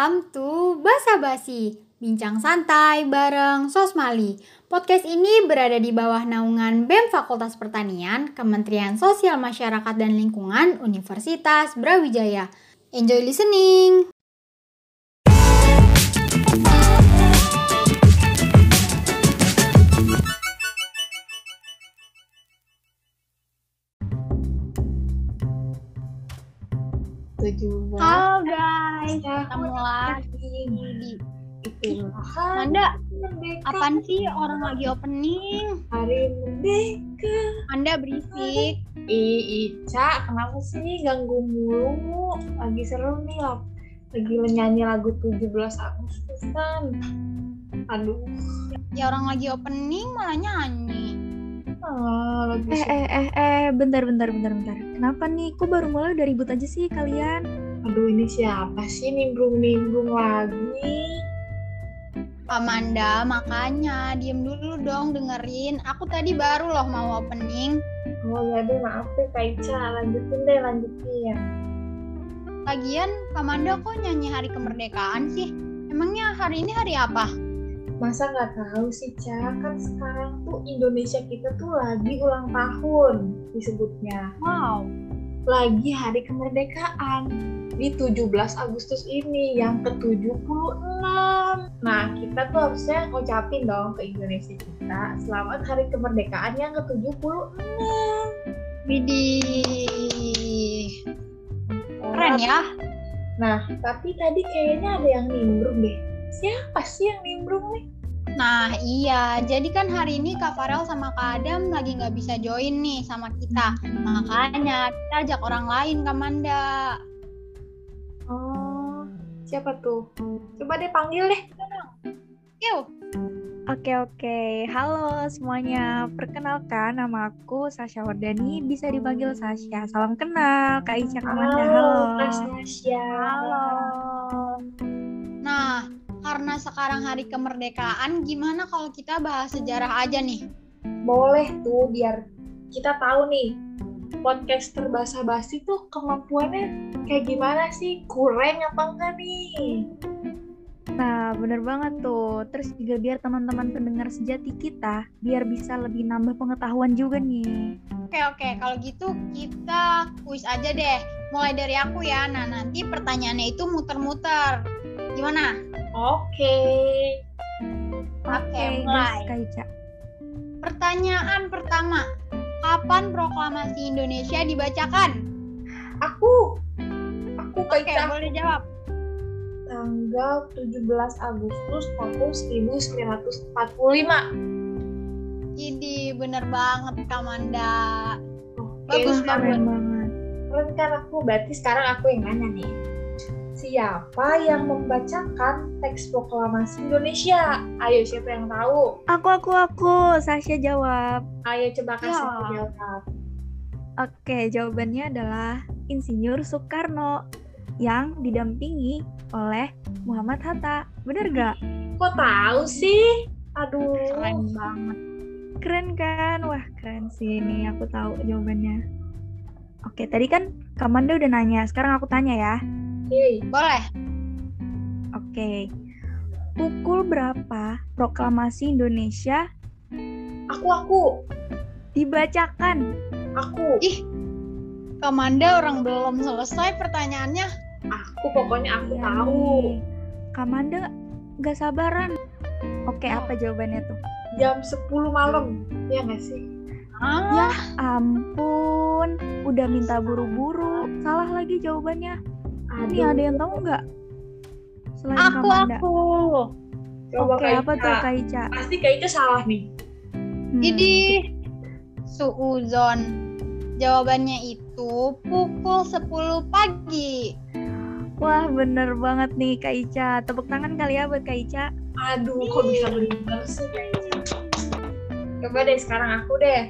Welcome to Basa Basi, bincang santai bareng Sosmali. Podcast ini berada di bawah naungan BEM Fakultas Pertanian, Kementerian Sosial Masyarakat dan Lingkungan, Universitas Brawijaya. Enjoy listening! Tujuh Halo guys, ketemu lagi di itu Manda, apaan sih orang lagi opening? hari merdeka Anda berisik. Ih, Ica, kenapa sih ganggu mulu? Lagi seru nih lah. Lagi nyanyi lagu 17 Agustus kan. Aduh. Ya orang lagi opening malah nyanyi. Lagi Eh, eh, eh, eh, bentar, bentar, bentar, bentar. Kenapa nih? Kok baru mulai udah ribut aja sih kalian? Aduh, ini siapa sih nimbrung-nimbrung lagi? Amanda, makanya diem dulu dong dengerin. Aku tadi baru loh mau opening. Oh ya deh, maaf deh Kak Ica. Lanjutin deh, lanjutin. Lagian, Amanda kok nyanyi hari kemerdekaan sih? Emangnya hari ini hari apa? Masa nggak tahu sih, Ca? Kan sekarang tuh Indonesia kita tuh lagi ulang tahun disebutnya. Wow, lagi hari kemerdekaan di 17 Agustus ini yang ke-76. Nah, kita tuh harusnya ngucapin dong ke Indonesia kita selamat hari kemerdekaan yang ke-76. widih. Keren ya. Nah, tapi tadi kayaknya ada yang nimbrung deh. Siapa sih yang nimbrung nih? Nah iya, jadi kan hari ini Kak Farel sama Kak Adam lagi nggak bisa join nih sama kita. Makanya kita ajak orang lain Kak Manda. Oh, siapa tuh? Coba deh panggil deh. Yuk, Oke, oke. Halo semuanya. Perkenalkan, nama aku Sasha Wardani. Bisa dipanggil Sasha. Salam kenal, Kak Ica Kamanda. Halo. Kak Sasha. halo. Nah, karena sekarang hari kemerdekaan, gimana kalau kita bahas sejarah aja nih? boleh tuh biar kita tahu nih podcaster bahasa basi tuh kemampuannya kayak gimana sih kurang apa enggak nih Nah, bener banget tuh. Terus juga biar teman-teman pendengar sejati kita, biar bisa lebih nambah pengetahuan juga nih. Oke oke, kalau gitu kita kuis aja deh. Mulai dari aku ya. Nah nanti pertanyaannya itu muter-muter. Gimana? Oke Oke, mulai. Pertanyaan pertama, kapan proklamasi Indonesia dibacakan? aku aku Oke, Kaica boleh jawab. tanggal 17 Agustus tahun 1945 Jadi bener banget Kamanda. Oke, Bagus banget. Keren banget. keren kan aku berarti sekarang aku yang nanya nih siapa yang membacakan teks proklamasi Indonesia ayo siapa yang tahu Aku, aku, aku. Sasha jawab. ayo coba kasih Ya. jawab Oke, jawabannya adalah Insinyur Soekarno yang didampingi oleh Muhammad Hatta. Bener gak? kok tahu sih aduh Keren banget. Keren kan? Wah, keren sih ini. Aku tahu jawabannya. Oke, tadi kan Kamanda udah nanya. Sekarang aku tanya ya. Oke. Boleh. Oke. Pukul berapa proklamasi Indonesia aku aku dibacakan? aku Ih, Kamanda orang belum selesai pertanyaannya. aku pokoknya aku Iya tahu nih. Kamanda gak sabaran. Oke, apa jawabannya tuh? jam 10 malam ya nggak sih Ah, Ya ampun, udah minta buru-buru. Salah lagi jawabannya. Ini Aduh. ada yang tahu nggak? Selain aku Kamanda. aku. coba Oke, apa tuh Kak Ica? pasti Kak Ica salah nih Hmm, Jadi suuzon. Jawabannya itu pukul 10 pagi. Wah, bener banget nih Kak Ica. Tepuk tangan kali ya buat Kak Ica. aduh kok bisa bener sih Kak Ica coba deh sekarang aku deh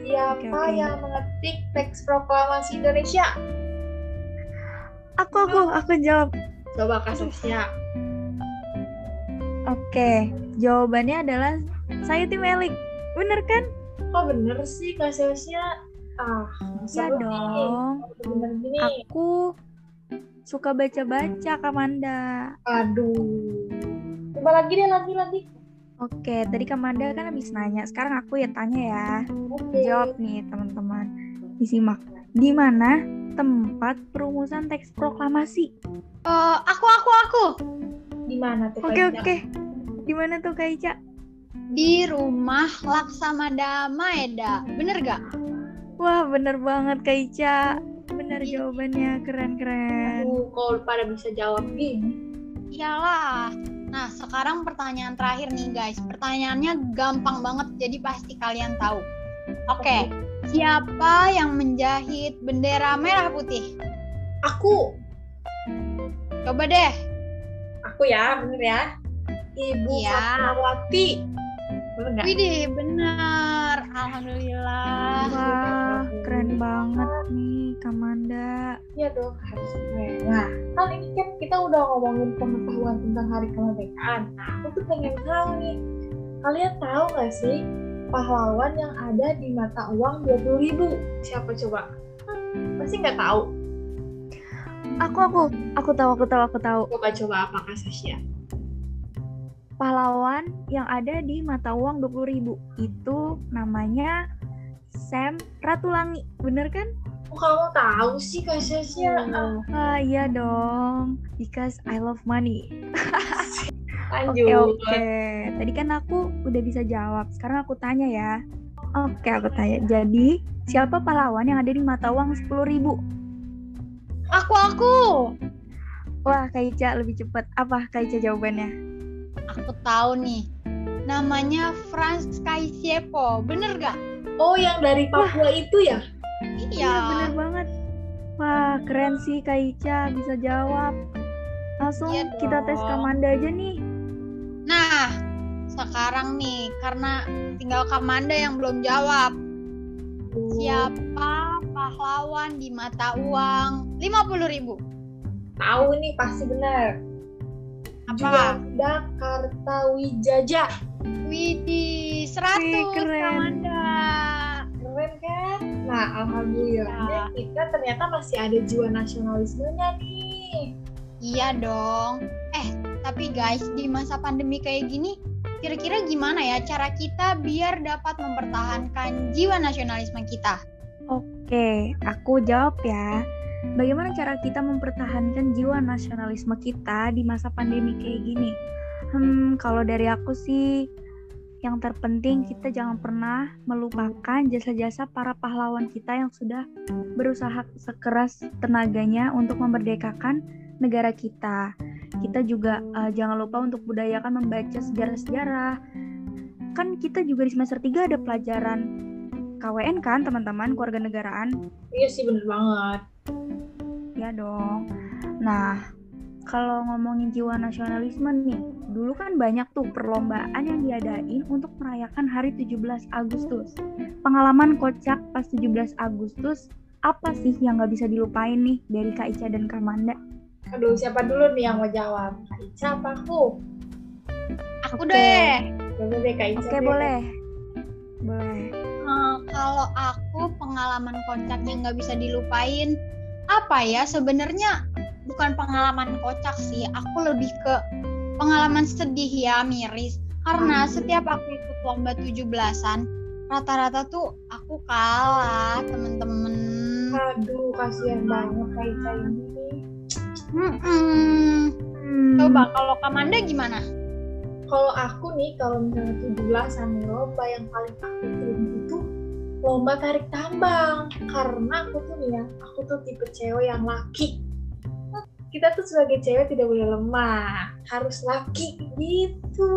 siapa Oke, oke. yang mengetik teks proklamasi Indonesia Aku, aku, aku jawab. coba Kak Sasha Oke, jawabannya adalah Sayuti Melik. Bener kan? kok bener sih Kak Sasha ah Ya dong. bener gini Aku suka baca-baca Kamanda. Aduh. Coba lagi deh, lagi lagi. Oke, tadi Kamanda kan habis nanya. Sekarang aku ya tanya ya. Oke. Jawab nih teman-teman. Disimak. Di mana tempat perumusan teks proklamasi? Eh, aku, aku, aku. Di mana tuh? Oke Kak oke. Di mana tuh Kak Ica? Di rumah Laksamada Maeda. Bener gak? Wah bener banget Kak Ica. Bener jawabannya keren-keren. Aduh, kalau pada bisa jawab gini. Iyalah. Nah, sekarang pertanyaan terakhir nih guys. Pertanyaannya gampang banget, jadi pasti kalian tahu. Oke, siapa yang menjahit bendera merah putih? Aku, Coba deh. aku ya, bener ya. Ibu Iya. Fatmawati. Bener nggak? Widih, bener. Alhamdulillah. Wah keren banget nih Kamanda. Iya dong, harus keren. Nah, kan ini kan kita udah ngomongin pengetahuan tentang hari kemerdekaan. Nah, aku tuh pengen tahu nih, kalian tahu nggak sih pahlawan yang ada di mata uang 20.000 ribu? Siapa coba? Pasti nggak tahu. Aku aku aku tahu aku tahu aku tahu. Coba-coba apakah Sasha? Pahlawan yang ada di mata uang 20.000 itu namanya Sam Ratulangi. Bener kan? Kok kamu tahu sih Kak Sasha? Ah, Ah iya dong. Because I love money. Oke lanjut. oke. Tadi kan aku udah bisa jawab. Sekarang aku tanya ya. Oke aku tanya. Jadi siapa pahlawan yang ada di mata uang 10.000? Aku, aku. Wah Kak Ica lebih cepat. Apa Kak Ica jawabannya? Aku tahu nih. Namanya Franz Kaisiepo. Bener gak? Oh, yang dari Papua itu ya? Iya. bener banget. Wah keren sih Kak Ica bisa jawab. Langsung Iya kita tes. Kamanda aja nih. Sekarang nih, karena tinggal Kamanda yang belum jawab. Siapa pahlawan di mata uang 50.000 ribu? Tahu nih pasti benar. Apa? Juanda Kartawijaya. Widih, 100 Wih, keren. Kamanda. Keren kan? Nah, alhamdulillah Ya. kita ternyata masih ada jiwa nasionalismenya nih. Iya dong. Eh, tapi guys, di masa pandemi kayak gini, kira-kira gimana ya cara kita biar dapat mempertahankan jiwa nasionalisme kita? Oke, aku jawab ya. Bagaimana cara kita mempertahankan jiwa nasionalisme kita di masa pandemi kayak gini? Hmm, kalau dari aku sih, yang terpenting kita jangan pernah melupakan jasa-jasa para pahlawan kita yang sudah berusaha sekeras tenaganya untuk memerdekakan negara kita. Kita juga eh, jangan lupa untuk budayakan membaca sejarah-sejarah. Kan kita juga di semester 3 ada pelajaran KWN kan teman-teman keluarga negaraan Iya sih bener banget. ya dong nah kalau ngomongin jiwa nasionalisme nih dulu kan banyak tuh perlombaan yang diadain untuk merayakan hari 17 Agustus pengalaman kocak pas 17 Agustus apa sih yang nggak bisa dilupain nih dari Kak Ica dan Kak Manda Aduh, siapa dulu nih yang mau jawab? Kak Ica apa aku? Aku Oke. deh. Coba deh Kak Ica. oke deh. boleh boleh Eh, kalau aku pengalaman kocak yang nggak bisa dilupain apa ya sebenarnya bukan pengalaman kocak sih aku lebih ke pengalaman sedih ya miris karena Hmm. setiap aku ikut lomba 17-an rata-rata tuh aku kalah temen-temen Aduh, kasihan banget Kak Ica ini. Hmm, coba kalau Kamanda gimana Kalau aku nih, kalau misalnya 17 nih lomba yang paling aku tunggu itu lomba tarik tambang. Karena aku tuh nih ya, aku tuh tipe cewek yang laki. Kita tuh sebagai cewek tidak boleh lemah, harus laki gitu.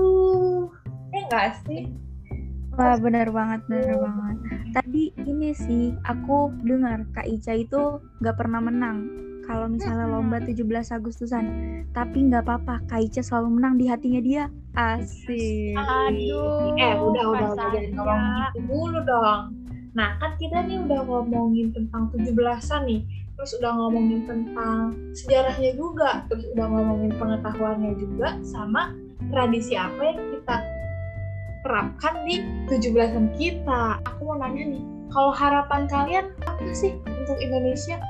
Ya enggak sih? Wah bener banget, bener banget. Tadi ini sih aku dengar Kak Ica itu nggak pernah menang kalau misalnya lomba 17 Agustusan. Tapi nggak apa-apa, Kak Ica selalu menang di hatinya dia. Asik. Aduh, eh udah udah udah jangan Sasha. ngomong gitu dulu dong. Nah kan kita nih udah ngomongin tentang 17-an nih, terus udah ngomongin tentang sejarahnya juga, terus udah ngomongin pengetahuannya juga, sama tradisi apa yang kita terapkan di 17-an kita. Aku mau nanya nih, kalau harapan kalian apa sih untuk Indonesia?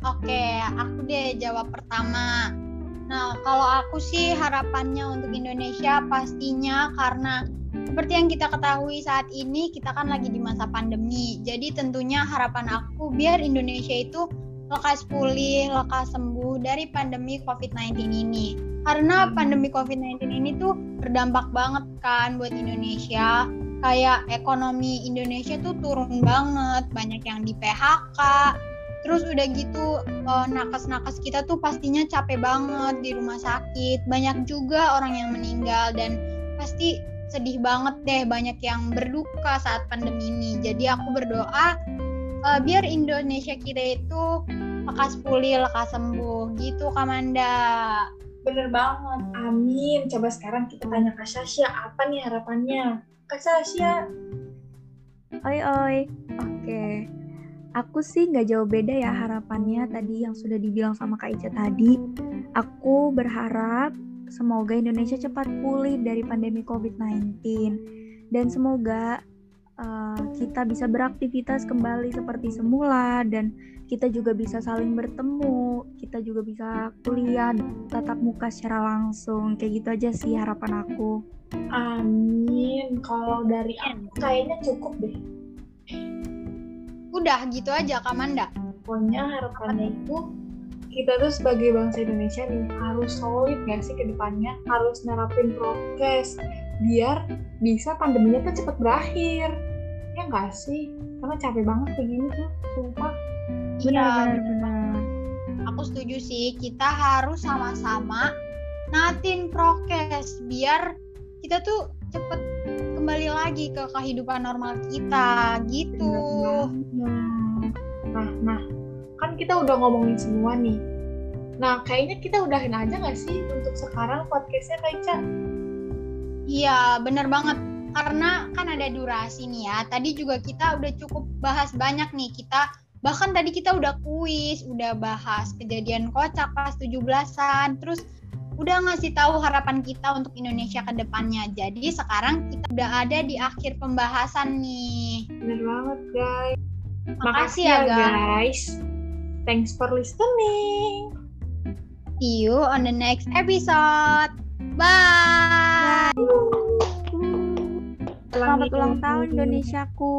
Oke, aku deh jawab pertama. Nah, kalau aku sih harapannya untuk Indonesia pastinya karena seperti yang kita ketahui saat ini kita kan lagi di masa pandemi. Jadi tentunya harapan aku biar Indonesia itu lekas pulih, lekas sembuh dari pandemi COVID-19 ini. Karena pandemi COVID-19 ini tuh berdampak banget kan buat Indonesia. Kayak ekonomi Indonesia tuh turun banget, banyak yang di PHK, terus udah gitu uh, nakes-nakes kita tuh pastinya capek banget di rumah sakit. Banyak juga orang yang meninggal dan pasti sedih banget deh banyak yang berduka saat pandemi ini. Jadi aku berdoa uh, biar Indonesia kita itu lekas pulih lekas sembuh. Gitu Kamanda bener banget. Amin. Coba sekarang kita tanya Kak Sasha apa nih harapannya? Kak Sasha. Oi oi. Oke. okay Aku sih nggak jauh beda ya harapannya tadi yang sudah dibilang sama Kak Ica tadi. Aku berharap semoga Indonesia cepat pulih dari pandemi COVID-19 dan semoga uh, kita bisa beraktivitas kembali seperti semula dan kita juga bisa saling bertemu, kita juga bisa kuliah tatap muka secara langsung. Kayak gitu aja sih harapan aku. Amin. Kalau dari aku kayaknya cukup deh Udah gitu aja Kamanda. Pokoknya harapannya itu kita tuh sebagai bangsa Indonesia nih harus solid gak sih ke depannya? Harus nerapin prokes biar bisa pandeminya tuh cepet berakhir. Ya gak sih? Karena capek banget kayak gini tuh sumpah. Benar ya, benar. Aku setuju sih kita harus sama-sama natin prokes biar kita tuh cepet kembali lagi ke kehidupan normal kita gitu. Nah, nah, kan kita udah ngomongin semua nih. Nah, kayaknya kita udahin aja nggak sih untuk sekarang podcastnya Kaica? Iya, bener banget. Karena kan ada durasi nih ya. Tadi juga kita udah cukup bahas banyak nih. Kita bahkan tadi kita udah kuis, udah bahas kejadian kocak pas 17-an. Terus udah ngasih tahu harapan kita untuk Indonesia ke depannya. Jadi sekarang kita udah ada di akhir pembahasan nih. Bener banget guys. Makasih, ya, ya guys. Thanks for listening. See you on the next episode. Bye. Selamat ulang tahun Indonesiaku.